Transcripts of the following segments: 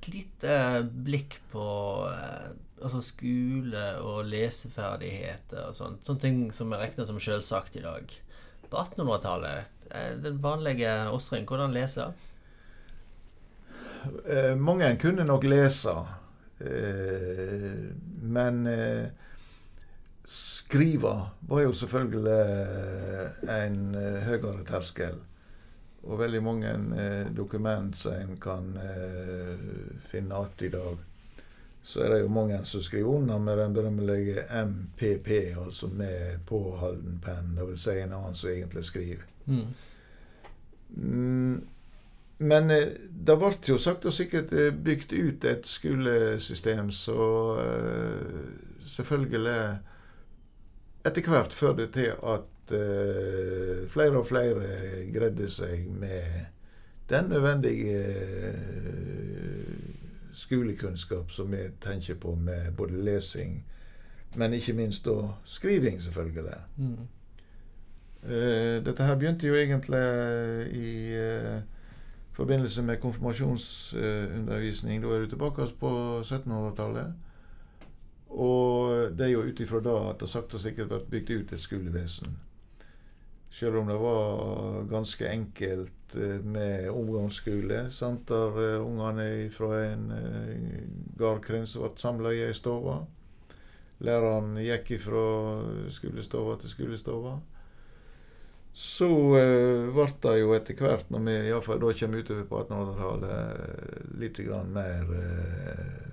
et lite blikk på eh, altså skole og leseferdigheter og sånt. Sånne ting som er regna som selvsagt i dag. På 1800-tallet, den vanlige Åstring, hvordan leser? Eh, mange kunne nok lese. Eh, men eh, skrive var jo selvfølgelig en eh, høyere terskel. Og veldig mange eh, dokument som en kan eh, finne igjen i dag. Så er det jo mange som skriver under med den berømmelige MPP, altså med påholden penn. Det vil si en annen som egentlig skriver. Mm. Mm, men eh, det ble jo sagt og sikkert eh, bygd ut et skolesystem så uh, selvfølgelig etter hvert førte til at uh, flere og flere greide seg med den nødvendige uh, skolekunnskap som vi tenker på med både lesing, men ikke minst da skriving, selvfølgelig. Mm. dette her begynte jo egentlig i forbindelse med konfirmasjonsundervisning. Da er du tilbake på 1700-tallet. Og det er jo ut ifra da at det sakte og sikkert ble bygd ut et skolevesen. Selv om det var ganske enkelt eh, med omgangsskole. Sant? Der uh, ungene fra en uh, gardkrins ble samla i ei stue. Læreren gikk fra skolestova til skolestova. Så uh, ble det jo etter hvert, når vi iallfall da kommer utover på 1800-tallet, litt grann mer uh,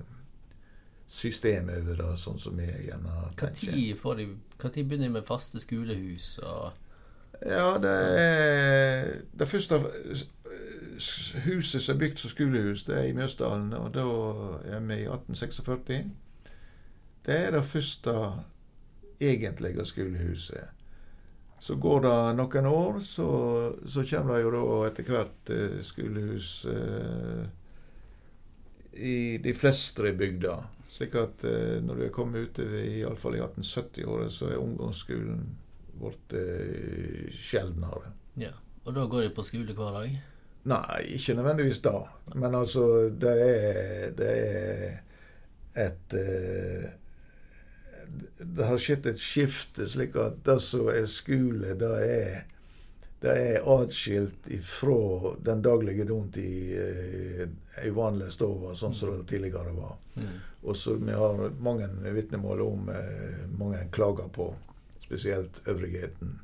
system over det, sånn som vi gjerne tenker. Når begynner de med faste skolehus? og... Ja, det er Det første huset som er bygd som skolehus, det er i Mjøsdalen, og da er vi i 1846. Det er det første egentlige skolehuset. Så går det noen år, så, så kommer det jo da etter hvert eh, skolehus eh, i de fleste bygder. Slik at eh, når du er kommet utover iallfall i 1870-året, så er ungdomsskolen blitt eh, sjeldnere. Ja. Og da går de på skole hver dag? Nei, ikke nødvendigvis da. Men altså, det er, det er et eh, det har skjedd et skifte, slik at det som er skole, det er det er atskilt ifra den daglige dont i eh, ei vanlig stove, sånn som det tidligere var. Mm. Og som vi har mange vitnemål om eh, mange klager på, spesielt øvrigheten.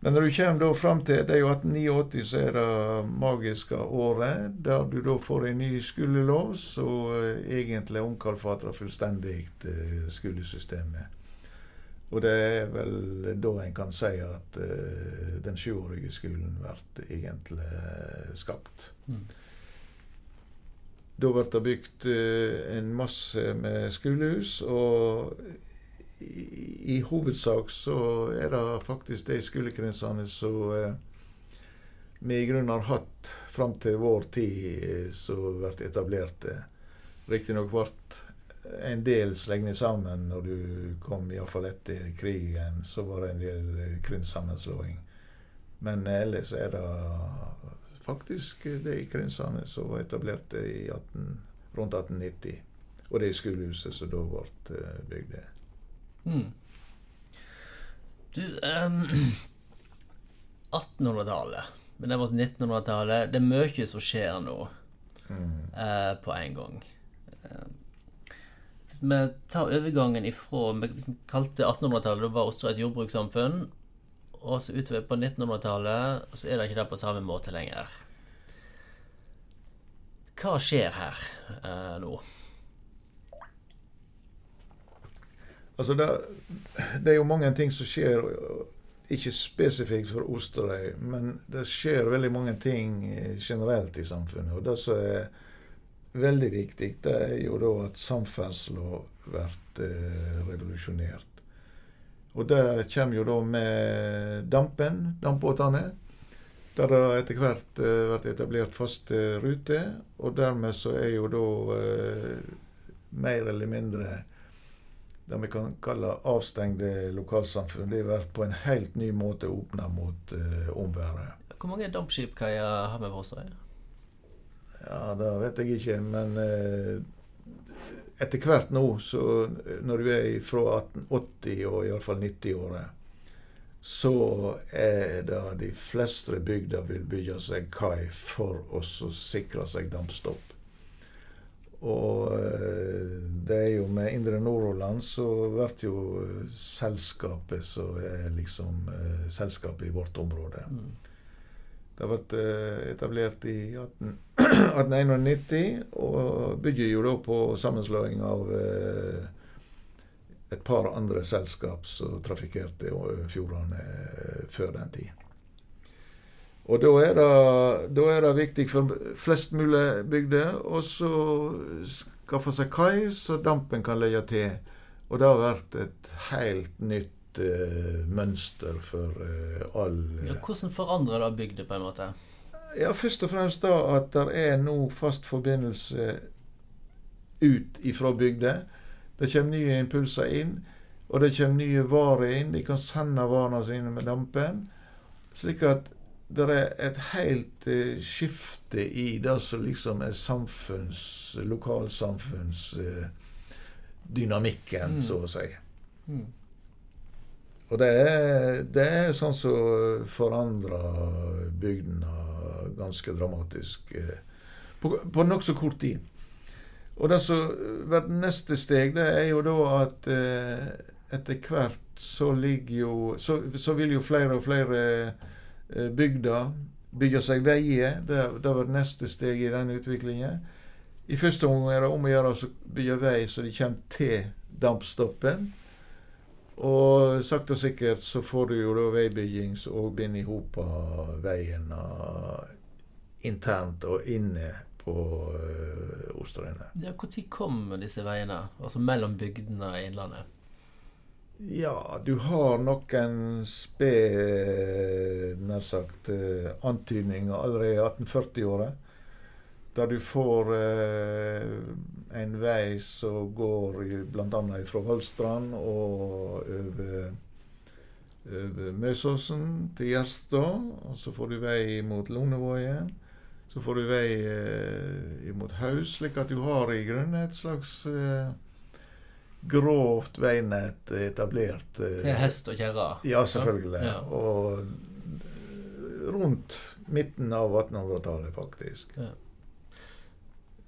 Men når du kommer da fram til det er jo 1889, så er det magiske året, der du da får en ny skolelov som eh, egentlig omkalfatrer fullstendig eh, skolesystemet. Og det er vel da en kan si at uh, den sjuårige skolen blir egentlig skapt. Mm. Da blir det bygd uh, en masse med skolehus, og i, hovedsak så er det faktisk de skolekretsene som vi i grunnen har hatt fram til vår tid, som blir etablert. Riktignok ble en del slengt sammen når du kom, iallfall etter krigen. Så var det en del krinsammenslåing. Men ellers er det faktisk de krinsene som var etablert i 18, rundt 1890. Og det skolehuset som da ble eh, bygd. Mm. Du um, 1800-tallet. Men det var 1900-tallet. Det er mye som skjer nå mm. uh, på en gang. Uh, hvis vi tar overgangen ifra Hvis vi kalte 1800-tallet, da var Oslo et jordbrukssamfunn. Og så utover på 1900-tallet, så er det ikke det på samme måte lenger. Hva skjer her uh, nå? Altså, det, det, er jo mange ting som skjer, ikke spesifikt for Osterøy, men det skjer veldig mange ting generelt i samfunnet. Og det som er veldig viktig, det er jo da at samferdsla blir eh, revolusjonert. Og det kommer jo da med dampen, dampbåtene. Der det etter hvert eh, blir etablert faste ruter. Og dermed så er jo da eh, mer eller mindre det vi kan kalle avstengte lokalsamfunn. De blir på en helt ny måte åpna mot eh, omverdenen. Hvor mange dampskipkaier har vi på Åsøya? Ja, det vet jeg ikke, men eh, etter hvert nå, så når du er fra 1880 og iallfall 90-året, så er det de fleste bygder vil bygge seg kai for å sikre seg dampstopp. Og eh, det er jo med Indre Nordhordland så blir jo selskapet som er liksom eh, selskapet i vårt område. Mm. Det ble eh, etablert i 18, 1891, og bygger jo da på sammenslåing av eh, et par andre selskap som trafikkerte fjordene eh, før den tid. Og da er, det, da er det viktig for flest mulig bygder å skaffe seg kai, så dampen kan legge til. Og det har vært et helt nytt uh, mønster for uh, all ja, Hvordan forandrer det bygda på en måte? Ja, Først og fremst da at det er nå fast forbindelse ut ifra bygda. Det kommer nye impulser inn, og det kommer nye varer inn. De kan sende varene sine med dampen. Slik at det er et helt uh, skifte i det som liksom er samfunns, lokalsamfunnsdynamikken, uh, mm. så å si. Mm. Og det er, det er sånn som så forandrer bygdene ganske dramatisk uh, på, på nokså kort tid. Og det som blir neste steg, det er jo da at etter hvert så ligger jo så, så vil jo flere og flere Eh, bygda. Bygge seg veier. Det, det var neste steg i den utviklingen. I første omgang er det om å gjøre å bygge vei så de kommer til dampstoppen. Og sakte og sikkert så får du jo da veibygging som binder i hop veiene internt og inne på uh, Osterøyene. Ja, Når kom disse veiene, altså mellom bygdene i Innlandet? Ja, du har noen sped, nær sagt, eh, antydninger allerede i 1840-åra. Der du får eh, en vei som går bl.a. fra Vollstrand og over, over Møsåsen til Gjerstad. Og så får du vei mot Lonevågen. Så får du vei eh, mot Haus, slik at du har i grunnen et slags eh, grovt veinett etablert. Eh, Til hest og kjerre? Ja, selvfølgelig. Ja. Og rundt midten av 1800-tallet, faktisk. Ja.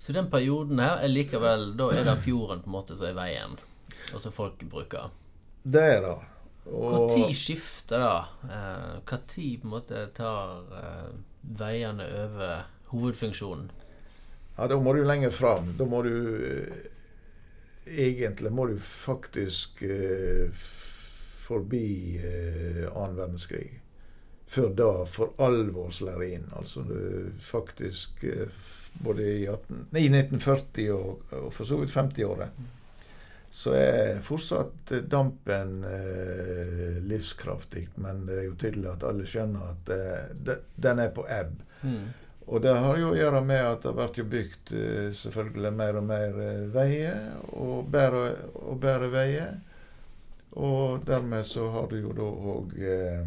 Så den perioden her er likevel Da er det fjorden på en måte som er veien, og som folk bruker? Det er det. Og Når skifter det? Eh, Når på en måte tar eh, veiene over hovedfunksjonen? Ja, Da må du lenger fram. Da må du egentlig må du faktisk eh, forbi eh, verdenskrig. Før da for alvor slår inn. Altså faktisk eh, både i, 18, nei, 1940 og, og, for så vidt 50-året så er fortsatt dampen eh, livskraftig. Men det er jo tydelig at alle skjønner at eh, de, den er på ebb. Mm. Og det har jo å gjøre med at det blir bygd eh, selvfølgelig mer og mer eh, veier, og bedre, og bedre veier. Og dermed så har du jo da òg eh,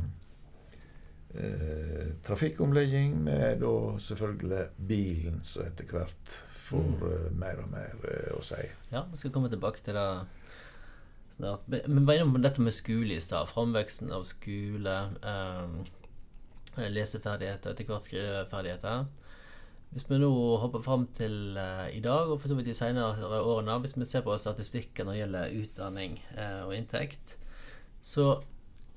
eh, trafikkomlegging med da selvfølgelig bilen som etter hvert får mm. uh, mer og mer å si. Ja, vi skal komme tilbake til det snart. Men hva er det med dette med skole i stad. Framveksten av skole. Eh, leseferdigheter, etter hvert skriveferdigheter. Hvis vi nå hopper fram til uh, i dag, og for så vidt de senere årene, hvis vi ser på statistikken når det gjelder utdanning uh, og inntekt, så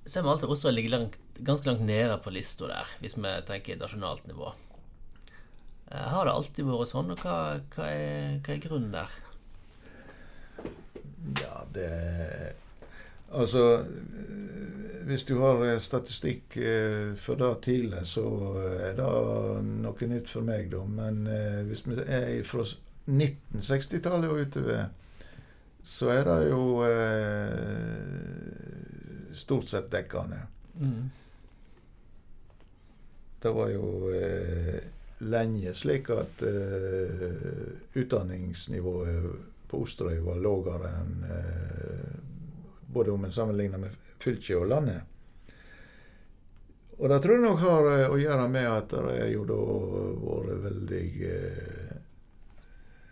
ser vi alltid Oslo ligger langt, ganske langt nede på lista der, hvis vi tenker nasjonalt nivå. Uh, har det alltid vært sånn, og hva, hva, er, hva er grunnen der? Ja, det Altså hvis du har eh, statistikk eh, for det tidlig, så eh, er det noe nytt for meg, da. Men hvis vi er fra 1960-tallet og utover, så er det jo stort sett dekkende. Mm. Det var jo lenge slik at utdanningsnivået på Osterøy var lavere enn både om en sammenligner med fylket og landet. Og det tror jeg nok har eh, å gjøre med at det er jo da vært veldig eh,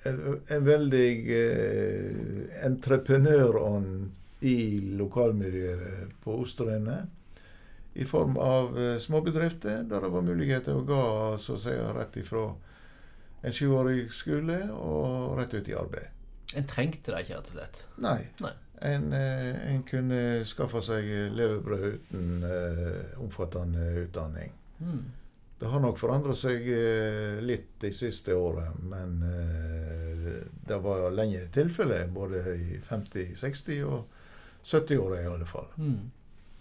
en, veldig eh, entreprenørånd i lokalmiljøet på Osterøyene. I form av småbedrifter der det var muligheter å gå så å si, rett ifra en sjuårig skole og rett ut i arbeid. En trengte det ikke, rett og slett. Nei. Nei. En, eh, en kunne skaffe seg levebrød uten uh, omfattende utdanning. Mm. Det har nok forandret seg uh, litt de siste årene, men uh, det var lenge tilfelle. Både i 50-, 60- og 70-åra i alle fall. Mm.